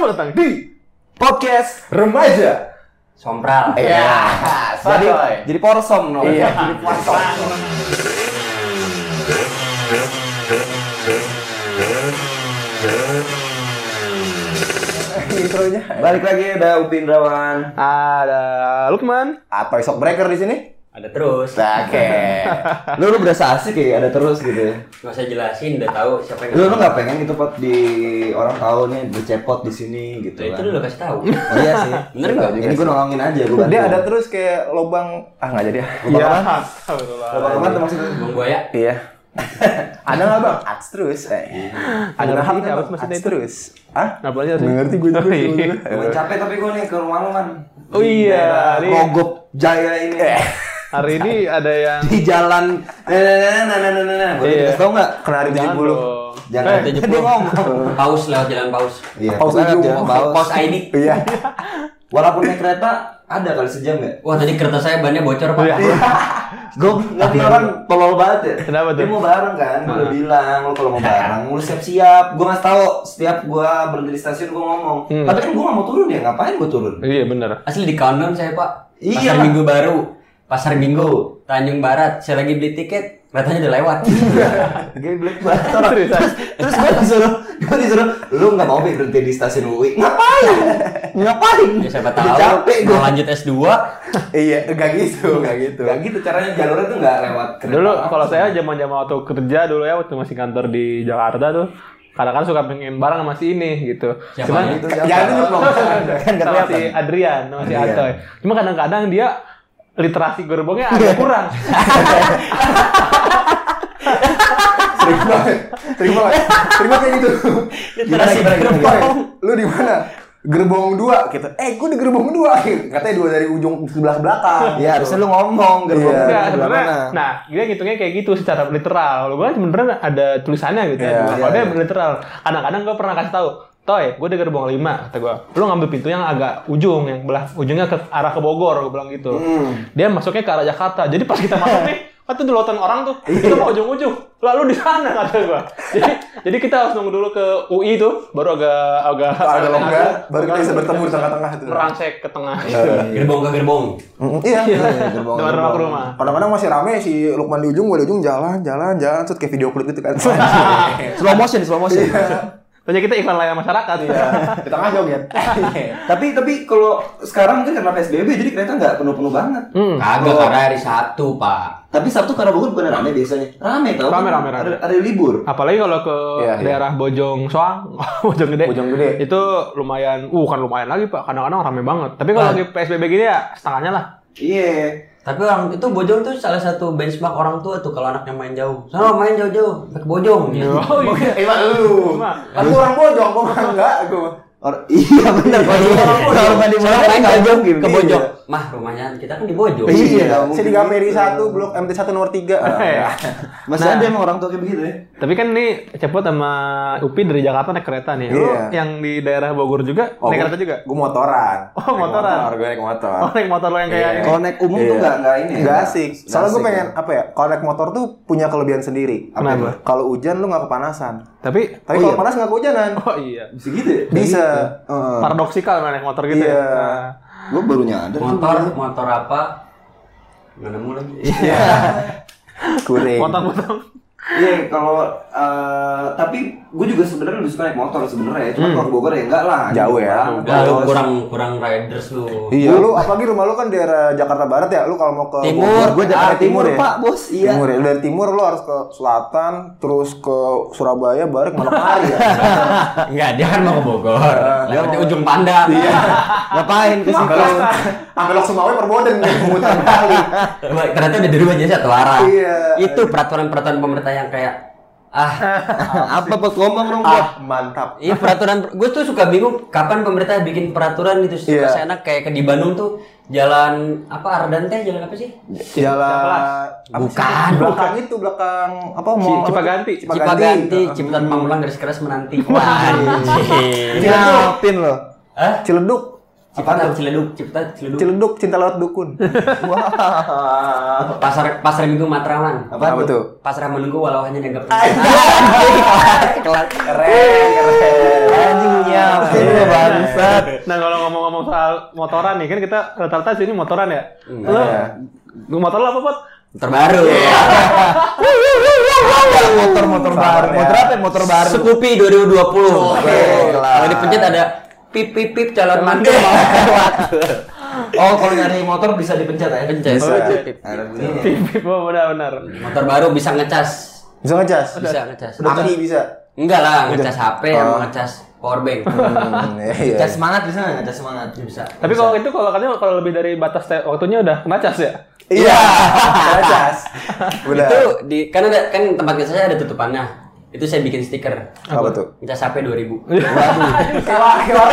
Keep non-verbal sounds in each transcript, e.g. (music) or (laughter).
Selamat datang di podcast Remaja. Sompral. Iya. jadi Sotoy. jadi porsom no. Iya. Jadi porsom. Intronya. Balik lagi ada Upin Rawan Ada Lukman. atau shock breaker di sini? Ada terus. Oke. (laughs) Lu lu berasa asik ya ada terus gitu ya. Gak usah jelasin, udah tahu siapa yang Lu lu nggak pengen gitu pot di orang tahu nih bercepot di sini gitu Itu kan. dulu kasih tahu. Oh, iya sih. (laughs) Bener nggak? Ini gue nolongin aja gue. Dia ada terus kayak lubang ah nggak jadi ya. Lubang Iya. apa? Lubang apa tuh maksudnya? Bang Buaya. Iya. (laughs) ada nggak bang? Ats terus. Eh. Ada nggak bang? maksudnya Ats itu? terus. Ah? Nggak sih. Ngerti gue juga. Iya. Gue capek tapi gue nih ke rumah lu man. Oh iya, daerah Rogop Jaya ini. Hari ini ada yang Di jalan. Nah, nah, nah, nah, nah, nah, nah. Boleh Iya. dikasih tau nggak? Kena hari 70. dong. Jangan. Dia ngomong. Paus lewat jalan paus. Iya. Paus jalan paus. Paus ID. Iya. Walaupun naik kereta ada kali sejam ya. Wah tadi kereta saya bannya bocor pak. Iya. Gue ngerti orang tolol banget ya. Kenapa tuh? Dia mau bareng kan, gue udah bilang lu kalau mau bareng, lu siap-siap. Gue ngasih tahu setiap gue berhenti di stasiun gue ngomong. Hmm. Tapi kan gue gak mau turun ya, ngapain gue turun? Iya benar. Asli di countdown saya pak. Iya. Pasar Minggu baru. Pasar Minggu. Tanjung Barat. Saya lagi beli tiket. Keretanya udah lewat. Gue black banget. Seriusan? Terus gue disuruh, gue disuruh, lu gak mau berhenti di stasiun UI? Ngapain? Ngapain? ya siapa tahu. capek gue. Mau lanjut S2. Iya, enggak gitu, enggak gitu. Gak gitu caranya jalurnya tuh gak lewat kereta. Dulu kalau saya zaman-zaman waktu kerja dulu ya waktu masih kantor di Jakarta tuh kadang-kadang suka pengen bareng sama si ini gitu. Siapa Cuman itu? Jangan tunjuk dong. Kan nggak sama si. Adrian, sama si. Atoy. Cuma kadang-kadang dia literasi gerbongnya agak kurang. Sering banget. Sering banget. Sering banget kayak gitu. Gimana, gimana, gimana, gimana? Lu di mana? Gerbong dua gitu. Eh, gue di gerbong dua. Katanya dua dari ujung sebelah belakang. Iya, harusnya lu ngomong gerbong Iya. Enggak, sebenarnya. mana. Nah, dia ngitungnya kayak gitu secara literal. Kalau gue sebenarnya ada tulisannya gitu Iya, ya. iya, Kalau dia iya. literal. Kadang-kadang gue pernah kasih tahu, Toy, gue di gerbong 5, kata gue. Lu ngambil pintu yang agak ujung, yang belah ujungnya ke arah ke Bogor, gue bilang gitu. Hmm. Dia masuknya ke arah Jakarta. Jadi pas kita masuk nih, (laughs) kan tuh dulutan orang tuh, Iya. kita mau ujung-ujung. Lalu di sana kata gue. Jadi, jadi kita harus nunggu dulu ke UI tuh, baru agak agak Agak longgar, baru kita bisa bertemu di tengah-tengah itu. merangsek ke tengah gitu. (laughs) Gerbong ke gerbong. Iya. gerbong, Dari rumah ke gerbong. rumah. Kadang-kadang masih rame si Lukman di ujung, gue di ujung jalan, jalan, jalan, terus kayak video klip gitu kan. (laughs) Slow motion, slow motion. Soalnya kita iklan layanan masyarakat. Iya. Di tengah joget. (laughs) tapi tapi kalau sekarang mungkin karena PSBB jadi kereta nggak penuh-penuh banget. Hmm. Kagak karena hari Sabtu pak. Tapi Sabtu karena Bogor bukan rame biasanya. Rame tau. Rame, rame, rame. Ada, ada libur. Apalagi kalau ke iya. daerah Bojong Soang, (laughs) Bojong Gede. Bojong Gede. Itu lumayan, uh kan lumayan lagi Pak. Kadang-kadang rame banget. Tapi kalau Ah. lagi PSBB gini ya setengahnya lah. Iya. Tapi orang itu Bojong tuh salah satu benchmark orang tua tuh kalau anaknya main jauh. Sana main jauh-jauh, ke Bojong. gitu. (laughs) Oh iya. Eh, Mak, lu. Gua orang bojong, mah enggak, gua. Or, (laughs) iya benar kalau kalau main di Sana mana main nggak jauh Mah rumahnya kita kan di Bojong. Iya, Iya, saya di gitu. 1, blok MT1 nomor 3. Iya. Masih Nah. ada emang orang tua kayak begitu ya. Tapi kan nih Cepot sama Upi dari Jakarta naik kereta nih. Lu Iya. yang di daerah Bogor juga Oh, naik gua- kereta juga? Gua motoran. Oh, Naik motoran. Motor, gue naik motor. Oh naik motor lo yang kayak Iya. ini. Kalau naik umum tuh Iya. nggak nggak ini. ya, Nggak asik. Soalnya gue pengen ya. apa ya? Kalau naik motor tuh punya kelebihan sendiri. Apa Kenapa? itu? Kalau hujan lu nggak kepanasan. Tapi, Tapi Oh, kalau iya. panas nggak kehujanan. oh iya. Bisa gitu ya? Bisa. Heeh. Paradoksikal naik motor gitu Iya. ya. Gue baru nyadar. Motor, motor apa? Nggak nemu lagi. Iya. (laughs) Kuring. Potong-potong. Iya, kalau eh, tapi gue juga sebenarnya lebih suka naik motor sebenarnya. ya. Cuma kalau ke Bogor ya enggak lah. Jauh ya. Enggak, lu kurang kurang riders lu. Iya. Lu apalagi rumah lu kan daerah Jakarta Barat ya. Lu kalau mau ke Timur. Bogor, Gue Jakarta ah, Timur, ya. Pak, Bos. Iya. Timur ya. Dari timur lu harus ke selatan, terus ke Surabaya, balik Manokwari ya. (laughs) Enggak, dia kan mau ke Bogor. Lewatnya ujung pandang. Iya. (laughs) Ngapain ke situ? Sampai Lok Sumawe perboden kan pemutar balik. (laughs) Ternyata udah dirubah jadi satu arah. Iya. Itu peraturan-peraturan pemerintah yang kayak ah (laughs) Apa Bos ngomong dong? Ah, mantap. Iya peraturan, gue tuh suka bingung kapan pemerintah bikin peraturan itu suka Iya. seenak kayak ke di Bandung tuh jalan apa Ardan teh jalan apa sih? Jalan apa sih? Bukan. belakang itu belakang apa mau Cipaganti. Cipaganti, Ciputat Pamulang garis keras menanti. Anjing. Nyapin loh. Hah? Ciledug. Ciputat Ciledug, Ciputat Ciledug. Ciledug cinta lewat dukun. (laughs) Wah. Pasar Pasar Minggu Matraman. Apa Apa tuh? Pasrah menunggu walau hanya dianggap (laughs) Keren, keren. Anjing nyapin lo bagus nah kalau ngomong-ngomong soal motoran nih kan kita rata-rata sini motoran ya. Lo motor lo apa pot? Terbaru. (laughs) motor motor baru. Motor apa? ya? Motor baru. Scoopy 2020. Gila. Kalau dipencet ada pip pip pip calon mantu mau (laughs) lewat. Oh, kalau nyari motor bisa dipencet ya? Pencet. Bisa. Pip, pip. Bunyinya. Pipip, oh benar-benar. Motor baru bisa ngecas. Bisa ngecas. Bisa ngecas. Aki bisa. Enggak lah, ngecas HP Oh. sama ngecas power bank. Hmm, iya, iya. Cas semangat bisa nggak? Cas semangat. Bisa. Tapi kalau itu kalau katanya kalau lebih dari batas waktunya udah kena cas ya? Iya. (laughs) Ngecas. Itu di kan ada kan tempat ngecas saya ada tutupannya. Itu saya bikin stiker. Apa tuh? Ngecas HP 2000. Kewa, kewa.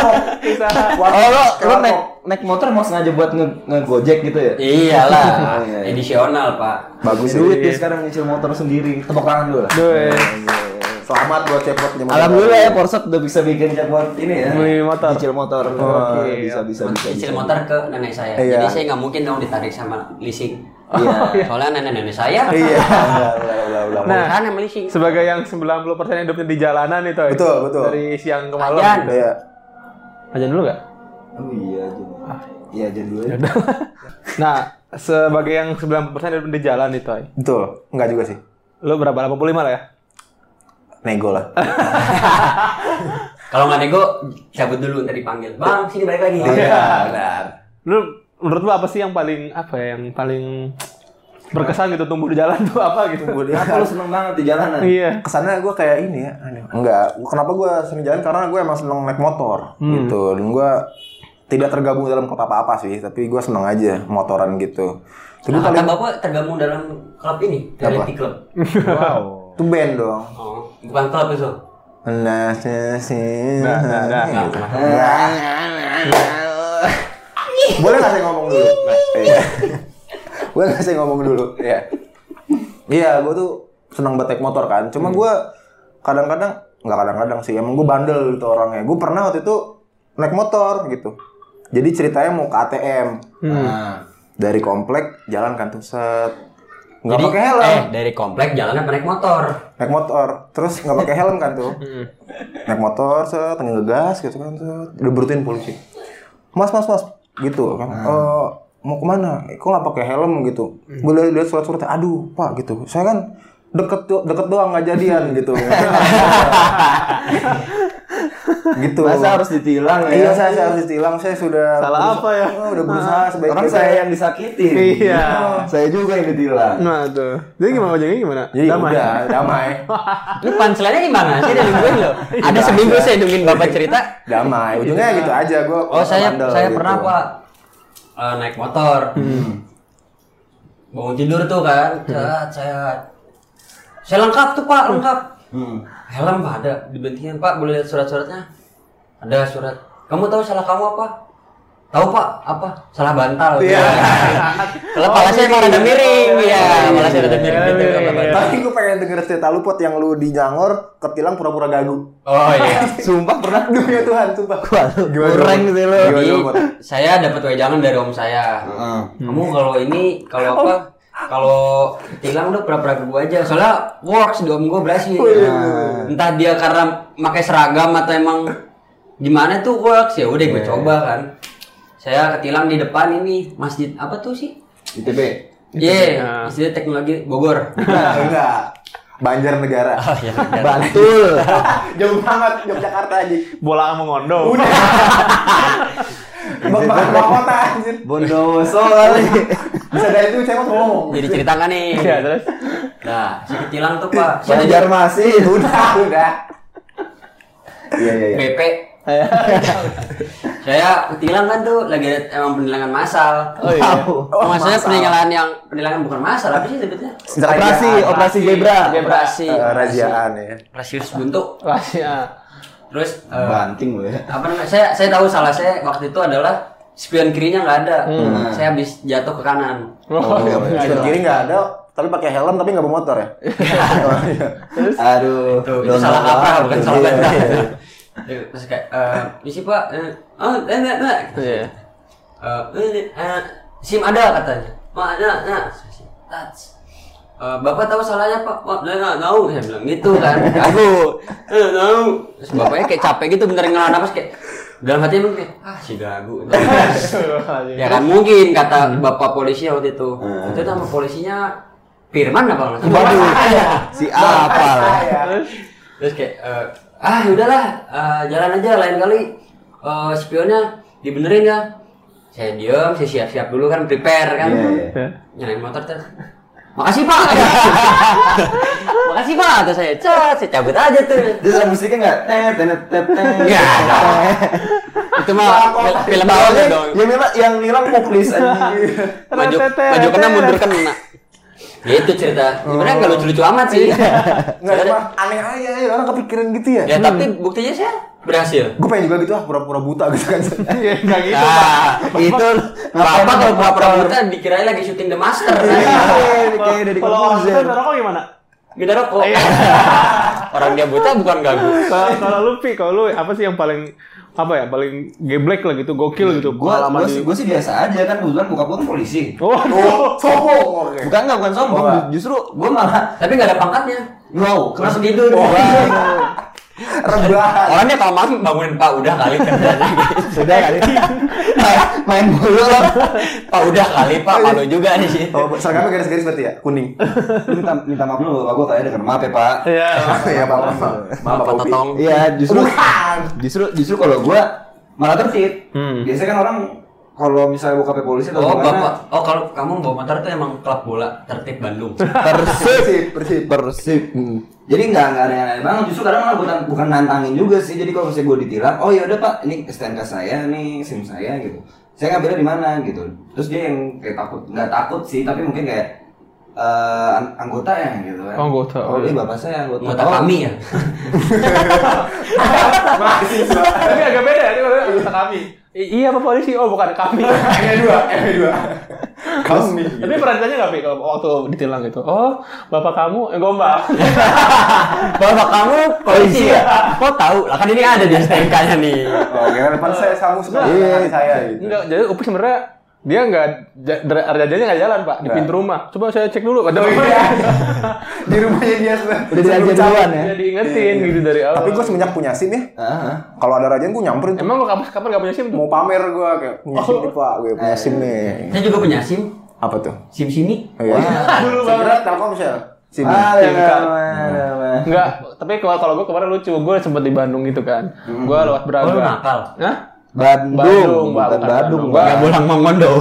Bisa. Oh, lo, lo naik, naik motor mau sengaja buat nge, ngegojek gitu ya? Iyalah, Oh, (laughs) iya, iya. edisional, Pak. Bagus. Duit ya sekarang nyicil motor sendiri. Tepuk tangan dulu lah. Duh, Iya, Selamat buat cepot Alhamdulillah ya. Porsche udah bisa bikin cepot ini ya. Beli motor. Nyicil motor. Oke. Oh, bisa bisa bisa. Cicil bisa. motor ke nenek saya. Iya. Jadi saya nggak mungkin dong ditarik sama leasing. Iya. Soalnya nenek-nenek saya Iya. (laughs) Nah, kan sama leasing. sebagai yang 90% hidupnya di jalanan itu. Betul, betul. Dari siang ke malam. Ajan. gitu. Iya. Ajan dulu nggak? Oh iya, Jen. Iya, Jen dulu ya. (laughs) Nah, sebagai yang 90% hidup di jalan itu. Betul. Enggak juga sih. Lo berapa? 85 lah ya? Nego lah. (laughs) Kalau nggak nego, cabut dulu ntar dipanggil. Bang, sini balik lagi. Iya, benar. Lu menurut lu apa sih yang paling apa ya yang paling berkesan gitu tumbuh di jalan tuh apa gitu? Kenapa lu seneng banget di jalanan? Iya. Kesannya gue kayak ini ya. Enggak. Kenapa gue sering jalan? Karena gue emang seneng naik motor. Gitu. Dan gue tidak tergabung dalam klub apa-apa sih. Tapi gue seneng aja motoran gitu. Tapi Nah, paling... kata bapak tergabung dalam klub ini, reality club. (laughs) Wow. Itu band dong. Oh, bukan klub itu. Nah, sih. Nah, nah, nah. Boleh nggak saya ngomong dulu? Iya. Boleh nggak saya ngomong dulu? Iya. Iya, gue tuh senang banget naik motor kan. Cuma gue kadang-kadang nggak kadang-kadang sih. Emang gue bandel gitu orangnya. Gue pernah waktu itu naik motor gitu. Jadi ceritanya mau ke ATM. Nah, Dari komplek jalan kan tuh set. Nggak Jadi, pakai helm. eh, dari komplek jalannya naik motor. Naik motor. Terus nggak pakai helm kan tuh. (laughs) naik motor set ngegas gitu kan set. Berhentiin polisi? Mas mas mas. Gitu kan. "Eh, mau ke mana? Kok nggak pakai helm gitu? Boleh lihat surat suratnya aduh pak gitu. Saya kan deket deket doang nggak jadian gitu (laughs) (laughs) (laughs) gitu masa harus ditilang ya? iya saya, saya harus ditilang saya sudah Salah berusaha- apa ya? Oh, udah berusaha sebaik Orang saya yang disakiti. Iya. Saya juga yang ditilang. Nah tuh. Jadi gimana ojeknya gimana? jadi Damai. udah damai (laughs) Lu punchline-nya gimana sih dari nungguin lo? (laughs) Ada seminggu saya nungguin bapak cerita. damai ujungnya gitu aja gue Oh saya saya pernah pak eh, naik motor. Bangun tidur tuh kan, Set, saya saya lengkap tuh pak lengkap. Hmm. Helm pak ada dibentingin pak boleh lihat surat-suratnya? Ada surat. Kamu tahu salah kamu apa? Tahu pak apa? Salah bantal. Iya. Kalau pala saya emang rada miring, ya. Pala saya rada miring gitu. kalau bantal. Tapi gue pengen denger cerita lu pot yang lu di Jangor ketilang pura-pura gagu. Oh iya. (laughs) Sumpah pernah Demi Tuhan, sumpah. kurang sih. Gimana, Pot? saya dapat wejangan dari om saya. Heeh. Kamu kalau ini kalau apa? Kalau tilang udah pura-pura ke gua aja. Soalnya works di om gua berhasil. Nah, Entah dia karena pakai seragam atau emang gimana tuh works ya udah gue coba kan. Saya ketilang di depan ini masjid apa tuh sih? ITB. Iya, istilah teknologi Bogor. (laughs) Enggak, enggak. Banjar negara. Oh iya. Bantul. (laughs) Jauh banget Yogyakarta aja. Bola mengondo. (laughs) Bang bang bang kota anjir. Bondowoso kali. Bisa dari itu saya mau ngomong. Jadi ceritakan nih. Iya terus. Nah, si ketilang tuh Pak. Saya Banjar masih. (laughs) Udah, udah. Iya iya iya. BP. saya ketilang kan tuh lagi ada emang penilangan massal. Oh iya. Oh, maksudnya penilangan yang penilangan bukan massal, apa sih sebetulnya? Operasi, operasi Gebra. Operasi. Eh, Raziaan ya. Rasius buntu. Rahasia. Terus eh, Banting lo ya. apa namanya? Saya saya tahu salah saya waktu itu adalah spion kirinya nggak ada. Saya habis jatuh ke kanan. Oh, iya. Sebelah kiri nggak ada, tapi pakai helm tapi nggak bawa motor ya. (laughs) Oh, iya. Aduh. Itu Don't salah what bukan salah bantal. Terus kayak eh misi Pak. eh, Oh, enggak, enggak. Iya. Eh, ini, eh, SIM ada katanya. Mak, nah, nah. Tats. Eh, Bapak tahu salahnya Pak? Wah, nah, nah, tahu. Saya bilang gitu kan. (laughs) Aku, eh, tahu. Terus bapaknya kayak capek gitu, bener ngelan napas kayak, dalam hati emang kayak ah si gagu ya kan mungkin kata bapak polisi waktu itu. Waktu itu sama polisinya Firman apa? Waduh, si apal. terus kayak eh, ah udahlah eh, jalan aja lain kali eh, spionnya dibenerin ya. Saya diem saya siap-siap dulu kan prepare kan. Iya, nyalain motor terus makasih pak (laughs) makasih pak. Terus saya cat saya cabut aja tuh. Terus ada musiknya nggak? Tet, tet, tet, tet. Nggak itu mah fil- film Bawahnya dong. Yang nilang, yang nilang muklis anjing. (laughs) maju maju kena mundur kena. Itu cerita. Sebenarnya nggak lucu-lucu amat sih? Enggak Soalnya- cuma aneh aja ya. Orang kepikiran gitu ya. ya tapi buktinya saya berhasil. Gue pengen juga gitu ah pura-pura buta gitu kan. (laughs) Iya, enggak gitu, Nah, Pak. itu apa kalau pura-pura buta dikirain lagi syuting The Master. Kan? Kayak dari Kalau orang itu rokok gimana? Minta rokok. Iya. (laughs) Orang dia buta bukan ganggu. Kalau kalau lu Pi, kalau lu apa sih yang paling apa ya paling geblek lah gitu, gokil gitu. Gua, gua di- sih, gua sih biasa aja kan kebetulan buka gua kan polisi. Oh, Sombong. oke. Bukan enggak, bukan sombong. Oh. Justru gua malah Tapi nggak ada pangkatnya. wow, Langsung kenapa tidur. (laughs) Rebahan. Orangnya kalau malam bangunin Pak udah kali (laughs) kerjanya gitu. Sudah kali. Main bola lah. Pak udah kali Pak malu juga nih sih. Oh, seragamnya garis-garis berarti ya? Kuning. minta minta maaf dulu, Pak. Gua tanya dengan maaf ya, Pak. Iya. (laughs) Iya, Pak. Maaf, Pak Pak. Totong. Iya, justru justru justru kalau gua malah tertib. Hmm. Biasanya kan orang kalau misalnya buka polisi atau Oh gimana, bapak, oh kalau kamu bawa motor tuh emang klub bola tertib Bandung. (laughs) Persib, persib. Persib. Jadi nggak nggak aneh-aneh banget. Justru kadang malah bukan bukan nantangin juga sih. Jadi kalau misalnya gue ditilang, oh ya udah pak, ini STNK saya, nih SIM saya gitu. Saya ngambilnya di mana gitu. Terus dia yang kayak takut, nggak takut sih, tapi mungkin kayak eh, an- anggota ya gitu kan. Oh, anggota. Oh, ini bapak saya anggota. Anggota Oh, kami ya. (laughs) Tapi agak beda ya, ini kalau anggota kami. I- iya Pak polisi, oh bukan kami. (laughs) M2, M2. Kami. Tapi pernah ditanya nggak Pi kalau waktu ditilang gitu? Oh, bapak kamu eh, gombal. (laughs) Bapak kamu polisi ya? Kok tahu? Lah kan ini ada di STNK-nya nih. Oh, gimana depan saya kamu Iya. dengan saya gitu. Enggak, jadi Upi sebenarnya dia nggak rajanya nggak jalan pak di Nggak. pintu rumah. Coba saya cek dulu. Kata Oh, iya. (laughs) Di rumahnya dia sudah. Udah diajar duluan ya. Dia diingetin gitu dari awal. Tapi gue semenjak punya SIM ya, Ah, kalau ada rajin gue nyamperin tuh. Emang lo kapan kapan nggak punya SIM tuh? Mau pamer gue kayak punya SIM nih pak, gue punya SIM nih. Saya juga punya SIM, Apa tuh? SIM sini. Oh, iya. Dulu Saya kira banget. Telkomsel. SIM. Ah, ya, ya, ya. Enggak, tapi kalau kalau gue kemarin lucu, gue sempet di Bandung gitu kan. Gue lewat Braga. Oh, lu nakal? Hah? Bandung, Bandung, bukan Bandung, Bandung. Gak bolang Mongondo.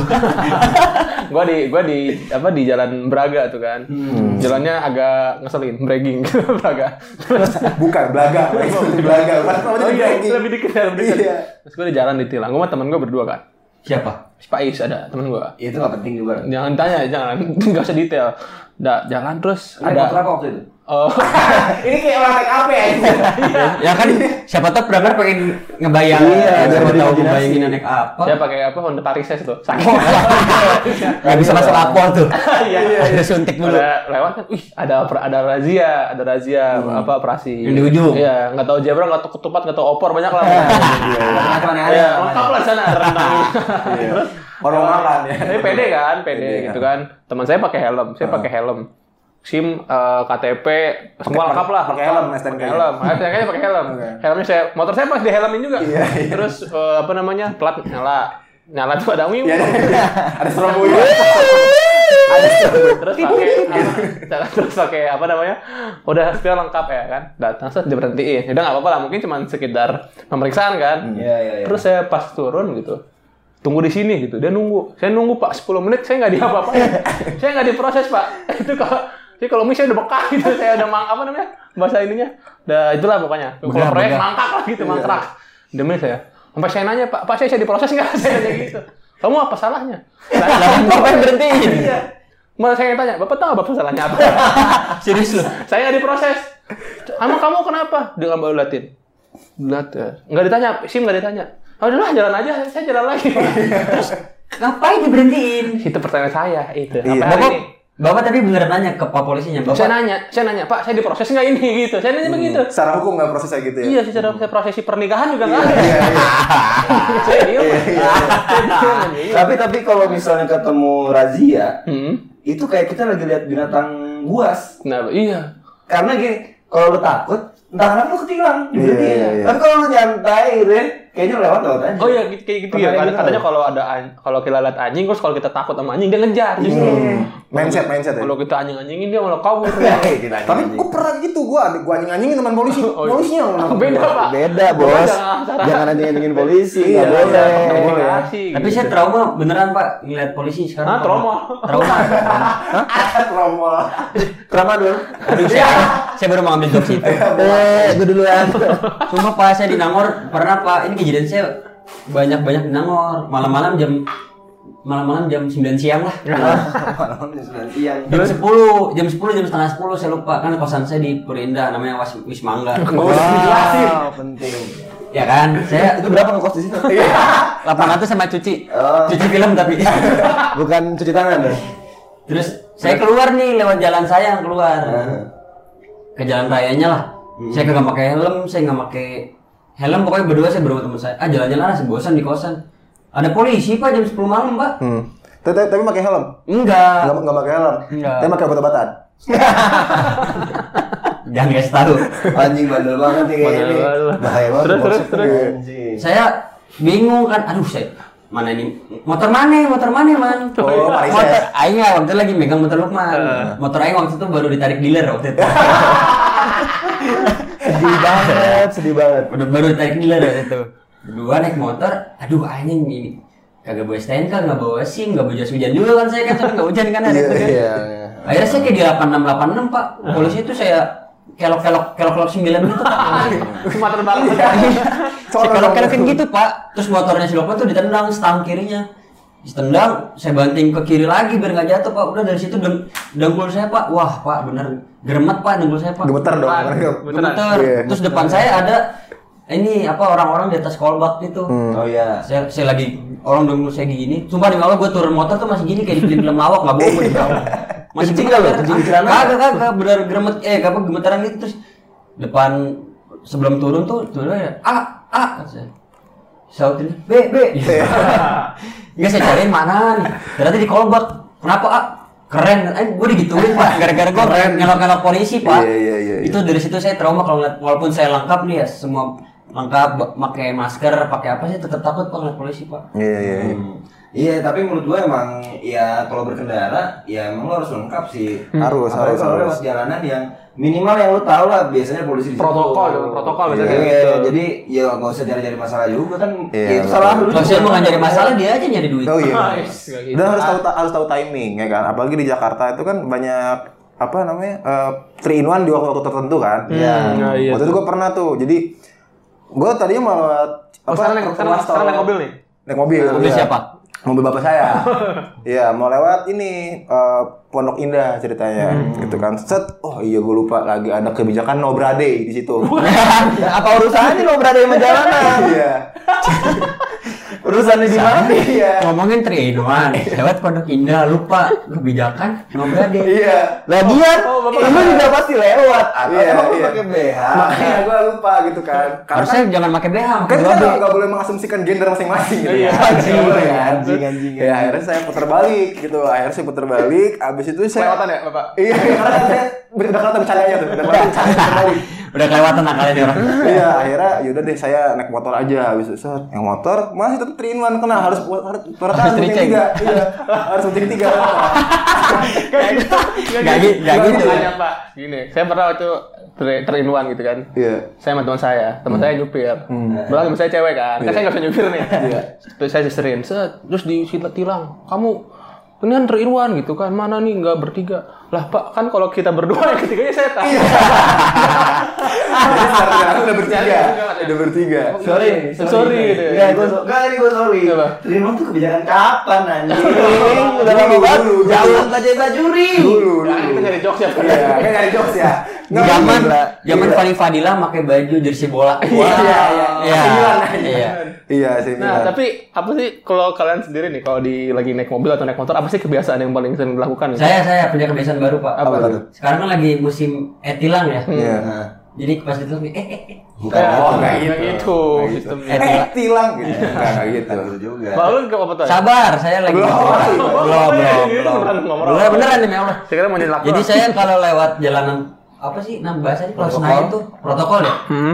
(laughs) gue di gue di apa di jalan Braga tuh kan. Jalannya agak ngeselin, bragging (laughs) Braga. Terus Bukan, Belaga. Di (laughs) namanya Oh iya, lebih dikit ya, lebih dikit. Iya. Terus gue di jalan ditilang, gue sama temen gue berdua kan. Siapa? Si Pais ada temen gue. Itu nggak penting juga. Jangan tanya, jangan, nggak usah detail. Da, jalan terus Ada ada. berapa waktu itu? Oh, (laughs) Ini kayak orang make up ya. (laughs) ya kan siapa tahu pernah pengen ngebayangin Iya, siapa tahu ngebayangin naik apa saya pakai apa Honda Parises tuh. Sakit. nggak bisa masuk lapor tuh (laughs) Iya. ada suntik dulu Ada lewat kan, wih ada ada razia, ada razia apa operasi. Yang di ujung. Iya, nggak tahu zebra, nggak tahu ketupat, nggak tahu opor banyak lah. Mana Iya, lengkap lah sana rendang. Terus Orang makan ya. Tapi pede kan, Pede, gitu kan. Teman saya pakai helm, saya pakai helm. SIM, eh, KTP, semua lengkap lah. pakai helm, STNK Pakai helm, STNK-nya pakai helm. Helmnya saya, motor saya pas di helmin juga. Iya, iya. Terus eh, apa namanya, plat nyala. Nyala tuh ada wing. Iya, ada ada strobonya. terus pakai apa, terus pakai apa namanya udah spion lengkap ya kan datang set diberhentiin udah nggak apa-apa lah mungkin cuma sekedar pemeriksaan kan Iya, iya, iya. terus saya pas turun gitu tunggu di sini gitu dia nunggu saya nunggu pak 10 menit saya nggak diapa-apain (laughs) saya nggak diproses pak (laughs) itu kalau jadi kalau misalnya udah bekah (laughs) gitu saya udah mang apa namanya bahasa ininya udah itulah pokoknya kalau proyek mangkak lah gitu mangkrak demi saya sampai saya nanya pak pak saya, saya diproses nggak (laughs) saya nanya gitu kamu apa salahnya lah (laughs) bapak yang berhentiin Iya. Malah saya yang tanya, Bapak tahu Bapak salahnya apa? serius lu saya nggak diproses. Emang kamu kenapa? Dia nggak mau liatin. Lihat, ya. nggak ditanya, SIM nggak ditanya. Oh, udahlah jalan aja, saya jalan lagi. Terus ngapain diberhentiin itu pertanyaan saya itu. Iya. Bapak ini. Bapak tadi beneran nanya ke pak polisinya Saya bapak nanya, saya nanya, Pak, saya diproses nggak ini gitu. Saya nanya begitu. Secara hukum nggak proses kayak gitu ya? Iya, secara saya prosesi pernikahan juga nggak ada. Iya, iya. (laughs) Saya diem. Saya aja, iya. (laughs) Tapi tapi kalau misalnya ketemu razia, Hmm. itu kayak kita lagi lihat binatang buas. Nah, iya. Karena gini, kalau lu takut, entah kenapa lu ketilang. Iya, iya, iya. Tapi kalau lu nyantai ya, kayaknya lewat lewat aja. Oh iya gitu- kayak gitu ya. Kadang- gitu Katanya kalau ada kalau kita lihat anjing terus kalau kita takut sama anjing dia ngejar justru. Hmm. Mindset, mindset ya. Kalau kita anjing-anjingin dia malah kabur. (laughs) Tapi gue pernah gitu, gue ada gue anjing anjingin teman polisi, (laughs) Oh, iya. polisinya yang (laughs) nangkep Beda. Pak. Beda bos. Jangan salah. Jangan anjing-anjingin polisi. Iya, boleh. iya, boleh. dikasih, Tapi gitu. saya trauma beneran pak ngeliat polisi sekarang. Hah, trauma? Trauma. Trauma. Trauma dulu. Aduh saya, saya baru mau ambil jokes itu. Eh, gue duluan. Sumpah pak saya di Nangor pernah pak ini kejadian saya banyak banyak di Nangor malam-malam jam malam-malam jam 9 siang lah. Malam jam sembilan siang. Jam 10, jam 10, jam setengah 10 saya lupa kan kosan saya di Perindah namanya Was Wismangga. Wow, penting. ya kan? Saya Itu berapa ngekos di situ? (laughs) 800 sama cuci. Oh. Cuci film tapi. (laughs) Bukan cuci tangan ya? Terus saya keluar nih lewat jalan saya yang keluar. Ke jalan rayanya lah. Saya kagak pakai helm, saya nggak pakai helm pokoknya berdua saya berdua teman saya. Ah jalan-jalan lah, bosan di kosan. Ada polisi pak jam 10 malam pak. Hmm. Tapi, tapi, tapi pakai helm. Enggak. Enggak enggak pakai helm. Enggak. Tapi pakai obat-obatan. (laughs) Jangan kasih tahu. Anjing bandel banget nih nih. banget. Bahaya banget. Terus, terus, terus. Anjing. saya bingung kan, aduh saya mana ini? Motor mana? Motor mana man? Oh, Parises. motor aing ya, waktu itu lagi megang motor Lukman motor aing waktu itu baru ditarik dealer waktu itu. (laughs) Sedih banget, sedih banget. udah baru ditarik dealer waktu itu. Berdua naik motor aduh anjing ini kagak bawa STNK nggak bawa SIM nggak bawa jas hujan juga kan saya kan tapi nggak hujan kan hari itu kan Iya. akhirnya saya kayak di 8686 pak. Polisi itu saya kelok kelok kelok kelok 9 (laughs) gitu pak Cuma terbang. saya kelok kelokin gitu pak. Terus motornya si Lukman tuh ditendang stang kirinya. Ditendang saya banting ke kiri lagi biar nggak jatuh pak. Udah dari situ deng dengkul saya pak. Wah pak bener. Geremet pak dengkul saya pak. Gemeter dong. Gemeter. Iya. terus depan saya ada ini apa orang-orang di atas kolbak gitu. Oh iya. saya, saya lagi orang dengkul saya gini. Sumpah di bawah gue turun motor tuh masih gini kayak di film-film lawak nggak bohong masih Kencing nggak bener. Kencing celana? kagak kagak bener geremet eh apa gemeteran gitu terus depan sebelum turun tuh turun ya ah saya sautin B B. (laughs) Enggak saya cariin mana nih ternyata di kolbak kenapa ah keren. Eh gue digituin pak. (laughs) Gara-gara gue ngelok-ngelok polisi pak. Iya, iya, iya, itu dari situ saya trauma kalau ngeliat walaupun saya lengkap nih ya semua lengkap pakai masker pakai apa sih tetap takut pak ngeliat polisi pak. Iya, iya, iya. Hmm. Iya, tapi menurut gua emang ya kalau berkendara ya emang lo harus lengkap sih. Harus, Apalagi harus, kalau harus. lewat jalanan yang minimal yang lo tahu lah biasanya polisi di. Protokol, protokol biasanya Iya, kayak gitu. Jadi ya nggak usah cari-cari masalah juga kan. Iya, ya itu salah lu. kalau mau nggak nyari masalah dia aja nyari duit Oh iya. (laughs) Nice, gitu. Dan harus tahu harus tahu timing ya kan. Apalagi di Jakarta itu kan banyak apa namanya? eh three in one di waktu-waktu tertentu kan. Iya. Nah, iya. Waktu itu gue pernah tuh. Jadi gue tadinya mau lewat Oh, sekarang naik, sekarang, sekarang naik mobil nih. Naik mobil. Mobil iya. siapa? Mobil bapak saya. (laughs) Iya, mau lewat ini eh, Pondok Indah ceritanya, gitu kan. Set, oh iya gue lupa lagi ada kebijakan no brade di situ. (laughs) Apa urusannya lo berada di jalanan? Iya. (laughs) Urusannya di mana? Iya. ngomongin three in one lewat pondok indah lupa kebijakan ngobrol deh Iya. Lagian, Oh, nggak- juga pasti lewat. Atau Iya, emang iya. pakai BH? Makanya gue lupa gitu kan. Karena harusnya jangan pakai BH kan kita nggak boleh mengasumsikan gender masing-masing gitu. Iya, kan. anjing, boleh, anjing, kan? anjing, anjing. Ya akhirnya saya putar balik gitu. Akhirnya saya putar balik. Abis itu saya Kelewatan ya, Bapak? Iya, karena saya kelihatan bercandanya tuh. Kelihatan bercanda putar balik. Udah kelewatan akalnya nih orang iya akhirnya yaudah deh saya naik motor aja habis itu set yang motor masih tetap three in one kena harus harus harus penting tiga iya harus penting tiga (laughs) Gak gitu. Nggak gitu, gitu. Banyak, Pak. Gini, saya pernah waktu ter- in one gitu kan. iya Saya sama teman saya, teman saya nyupir. Belakang teman saya cewek kan. Kan saya nggak bisa nyupir nih. Terus saya diserin, set, terus ditilang. Kamu ini kan one gitu kan. Mana nih nggak bertiga? Lah Pak, kan kalau kita berdua yang ketiganya saya tahu. (laughs) sekarang udah bertiga udah bertiga Sorry, Sorry, gitu. Enggak, gue so, enggak, ini gue sorry. Terima tuh kebijakan kapan anjing? (laughs) Udah lama banget. Jangan baca bajuri. dulu Nah, dulu kita nyari jokes ya. Iya kan nyari jokes ya zaman zaman Iya. Fani Fadila pakai baju jersey bola iya iya iya iya iya sih Nah, tapi apa sih kalau kalian sendiri nih kalau di lagi naik mobil atau naik motor apa sih kebiasaan yang paling sering dilakukan? saya saya punya kebiasaan baru pak. Apa tuh? Sekarang kan lagi musim etilang ya. Iya. Nah, jadi pas itu eh eh eh. Bukan Ya, oh, nggak enggak gitu, gitu. gitu. Sistemnya. eh tilang gitu. Nggak nggak gitu. Gitu juga. Kalau lu ke apa tuh? sabar saya lagi Belum. belum belum belum beneran ngomong. beneran beneran demi Allah. Saya kira mau Jadi saya kalau lewat jalanan apa sih nama bahasanya kalau Protokol. Senayan tuh protokol ya? Hmm.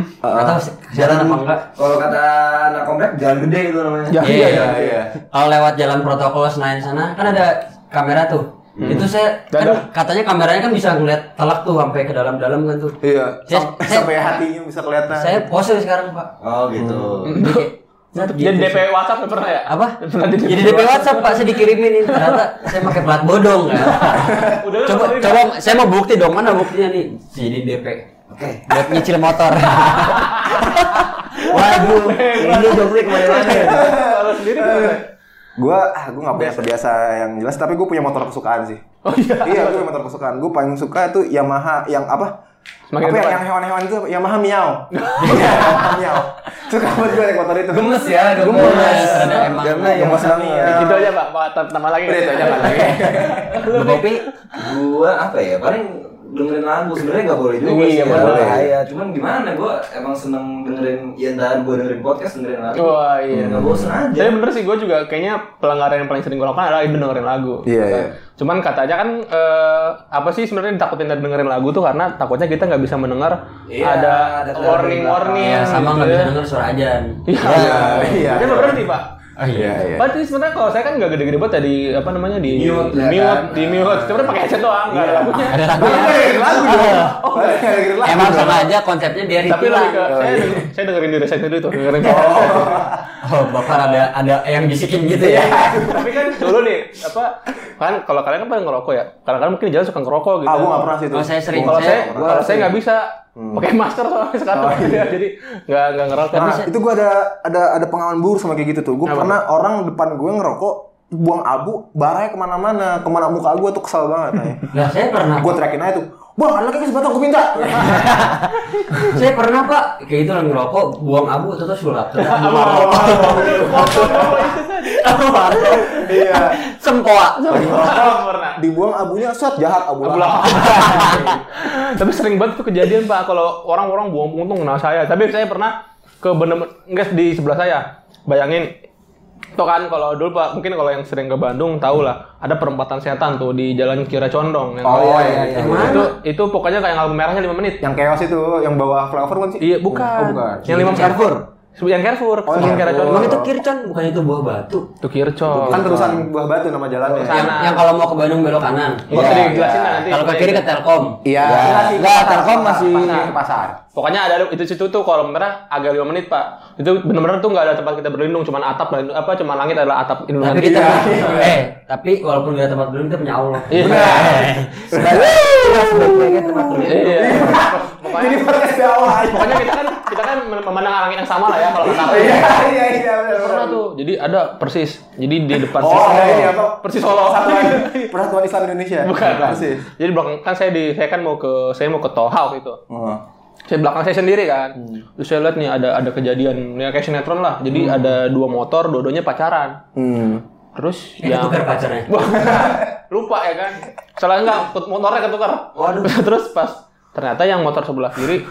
Sih, jalan apa enggak. Kalau kata anak komplek jalan gede itu namanya. Ya, Iya, iya, iya, iya. Kalau lewat jalan protokol Senayan sana kan ada kamera tuh. Itu saya kan katanya kameranya kan bisa ngeliat telak tuh sampai ke dalam-dalam kan tuh. Iya. Saya- Sam- saya- Sampai hatinya bisa kelihatan. Saya pose sekarang, Pak. Oh gitu. Jadi kayak, Jadi gitu DP sih. WhatsApp ya pernah ya? apa? Pernah Jadi DP WhatsApp Pak, saya dikirimin ini. ternyata saya pakai plat bodong kan. (laughs) Udah coba coba saya mau bukti dong mana buktinya nih? Jadi DP. Oke. Buat nyicil motor. (laughs) Waduh, ini joknya ke mana-mana ya? Kalau sendiri? Gua ah gua nggak punya kebiasa yang jelas tapi gue punya motor kesukaan sih. Oh iya. iya, gue punya motor kesukaan. Gue paling suka tuh Yamaha yang apa? Semakin apa ya, yang hewan-hewan itu Yamaha Miao. (laughs) Yamaha Miao. Suka banget gue naik motor itu. Gemes ya, gemes. Gemes. Ada emang. Karena yang Gemes banget. ya? Gitu aja Pak, Pak tambah lagi. Udah, itu aja. Lu kopi Gua apa ya? Paling dengerin lagu sebenarnya nggak boleh juga Iya, sih, boleh. boleh. bahaya. Cuman gimana? Gua emang seneng dengerin ya entar gua dengerin podcast dengerin lagu. Wah iya. Nggak bosan aja. Tapi bener sih, gue juga kayaknya pelanggaran yang paling sering gue lakukan adalah dengerin lagu. Iya, Kan. iya. Cuman katanya kan eh, apa sih sebenarnya ditakutin dari dengerin lagu tuh karena takutnya kita nggak bisa mendengar Iya, ada ada warning warning. ya sama nggak gitu bisa ya. denger suara ajan. Iya. iya. Kan lo berhenti pak. Oh Iya, iya. Berarti sebenarnya kalau saya kan nggak gede-gede banget tadi apa namanya di Mute, di ya mute, kan? di mute. Sebenarnya pakai headset doang, nggak ada lagunya. Ada lagu. Lagu dong. Lagu. Emang sengaja konsepnya biar Tapi lebih ke saya, saya dengerin diri saya sendiri tuh, (laughs) dengerin. Oh, bapak ada ada yang bisikin gitu ya. Tapi kan dulu nih apa kan kalau kalian kan pada ngerokok ya. Kadang-kadang mungkin di jalan suka ngerokok gitu. Ah, gue nggak pernah sih itu. Oh, saya sering. Kalau saya, Saya- kalau saya nggak bisa pakai masker soalnya (laughs) sekarang, jadi nggak nggak ngerokok. Nah, saya- itu gue ada ada ada pengalaman buruk sama kayak gitu tuh. Gue Apa? pernah orang depan gue ngerokok buang abu, baranya ke mana-mana, ke mana muka gue tuh kesel banget. (laughs) Nah, saya pernah. gue teriakin aja tuh, bang ada lagi kesempatan gue minta. (laughs) saya pernah pak kayak gitu lagi ngerokok buang abu terus sulap terus abu Iya. sempoa pernah. Dibuang abunya, set jahat abu Abu lahap. (laughs) Tapi sering banget tuh kejadian pak kalau orang-orang buang puntung kena saya. Tapi saya pernah ke bener enggak di sebelah saya. Bayangin Tuh kan kalau dulu Pak, mungkin kalau yang sering ke Bandung tahu lah, ada perempatan setan tuh di Jalan Kira Condong. Yang Oh, iya, iya, iya. Itu itu pokoknya kayak lampu merahnya 5 menit. Yang chaos itu, yang bawa flavor kan sih? Iya, bukan. Oh, bukan. Yang lima menit. Yang Carrefour, Oh, yang Carrefour. Emang itu kircon bukan itu buah batu Itu Kircon. Kan terusan buah batu nama jalannya. Sana. yang, yang kalau mau ke Bandung belok kanan Iya, iya. lah nanti. kalau ke kiri ke Telkom Iya. Ya. Enggak, Telkom masih Pasar. ke pasar. Pokoknya ada itu situ tuh kalau merah agak 5 menit pak. Itu benar-benar tuh nggak ada tempat kita berlindung, cuman atap berlindung- apa cuman langit adalah atap tapi indungan kita eh tapi walaupun nggak tempat berlindung kita punya Allah Iya. sebaik-baiknya tempat berlindung Iya. Jadi podcast pokoknya kita kan kita kan memandang langit yang sama lah ya kalau kata Iya, iya, iya. benar, Pernah tuh. Jadi ada persis. Jadi di depan Oh, persis. ini apa? Persis Solo. Persatuan (laughs) Persatuan Islam Indonesia. Bukan. Persis. Jadi belakang kan saya di saya kan mau ke saya mau ke Tohau gitu. Oh. Saya belakang saya sendiri kan. Hmm. Terus saya lihat nih ada ada kejadian ya kayak sinetron lah. Jadi ada dua motor, dua-duanya pacaran. Hmm. Terus yang yang tukar pacarnya (laughs) lupa ya kan. Salah enggak motornya ketukar. Waduh. (laughs) Terus pas ternyata yang motor sebelah kiri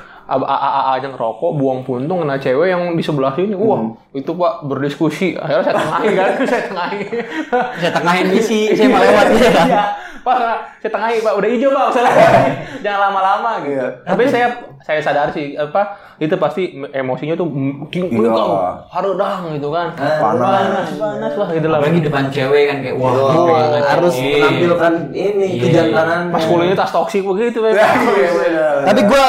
AA aja ngerokok, buang puntung kena cewek yang di sebelah sini. Wah, itu Pak berdiskusi. Akhirnya saya tengahin kan, (laughs) saya tengahin. saya tengahin misi saya mau lewat gitu kan Iya. Pak, saya tengahin Pak, udah hijau Pak, salah. Jangan lama-lama gitu. Iya. Tapi saya saya sadar sih apa itu pasti emosinya tuh Iya. harudang gitu kan. Panas. panas, panas lah gitu lah. apalagi depan cewek kan kayak wah pengen harus Iya. menampilkan ini Iya. kejantanan. Maskulinnya tas toksik begitu kan. (laughs) Iya. Tapi gua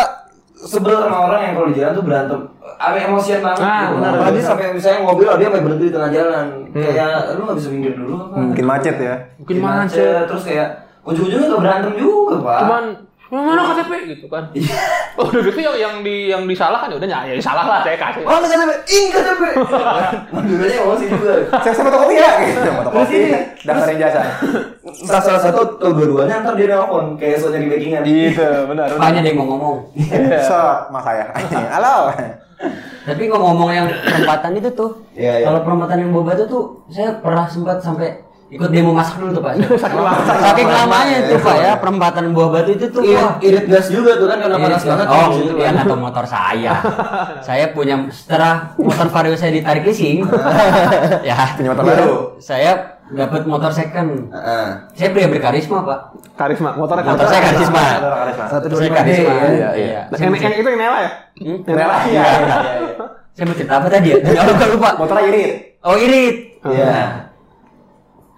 sebel sama orang yang kalau di jalan tuh berantem. Ame emosian banget. Ah, gitu. benar, Apalagi benar. sampai misalnya mobil dia sampai berhenti di tengah jalan. Kayak lu nggak bisa minggir dulu apa? Mungkin macet ya. Mungkin macet. Terus kayak ujung-ujungnya nggak berantem juga, Pak. cuman mana KTP gitu kan oh udah gitu yang yang di yang disalahkan ya udah ya disalah lah saya kasih Oh, nggak sampai, ih nggak sampai. Mobilnya emosi juga. Saya saya fotokopi ya. Gitu, fotokopi. Daftarin jasa. Entah salah satu atau dua-duanya ntar dia nelfon kayak soalnya di backingan. gitu benar Makanya dia mau ngomong Set, mas saya. (laughs) Halo. tapi ngomong-ngomong yang perempatan itu tuh Iya, iya. kalau perempatan yang boba itu tuh saya pernah sempat sampai ikut demo masak dulu tuh pak. Saking lama. Saking lamanya itu pak ya perempatan buah batu itu tuh. Irit, wah. irit gas juga tuh kan karena Iya, panas banget. Oh, dia kan. tahu motor saya. saya punya setelah motor vario saya ditarik leasing, (laughs) ya Punya motor baru. Saya dapat motor second. Heeh. Saya pria berkarisma pak. Karisma, motornya Motor saya karisma. Satu Saya dua karisma. Ya. Iya, iya. Nah, yang, yang itu yang Nela ya? Hmm? Nela. Iya, iya, iya. Saya mau cerita apa tadi ya? (laughs) Tadi lupa lupa. Motornya irit. Oh irit. Iya.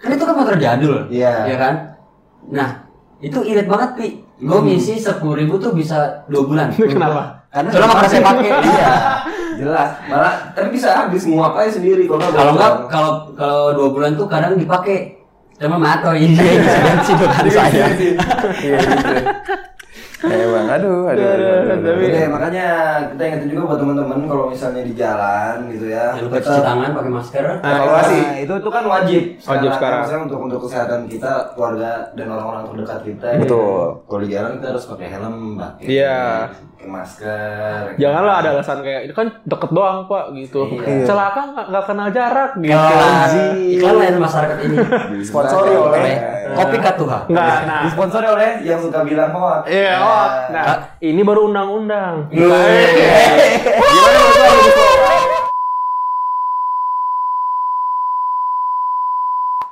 Kan itu kan motor jadul. Iya. Iya kan? Nah, itu irit banget pi. Gue ngisi sepuluh ribu tuh bisa dua bulan. (laughs) Kenapa? Karena Soalnya nggak pernah saya pakai. Iya. (laughs) Jelas. Malah tapi bisa habis nguap aja sendiri kalau nggak Kalau bocor. kalau kalau dua bulan tuh kadang dipakai sama mato ini (laughs) bensin bukan saya. Iya. Emang aduh, aduh, aduh, aduh, aduh. Oke, makanya kita ingetin juga buat teman-teman kalau misalnya di jalan gitu ya. Jangan lupa cuci tangan pakai masker. Evaluasi Nah, itu itu kan wajib. Wajib sekarang. Maksudnya untuk untuk kesehatan kita, keluarga dan orang-orang terdekat kita. Betul. Kalau di jalan kita harus pakai helm, pakai Iya. Masker. Janganlah ada alasan kayak itu kan deket doang pak gitu. Iya. Celaka nggak kenal jarak gitu. Iklan, iklan lain masyarakat ini. Disponsori oleh Oleh Kopi Katuha. Nggak, nah. Disponsori oleh yang suka bilang hoax. Iya, oh, nah, ini baru undang-undang. Gimana menurut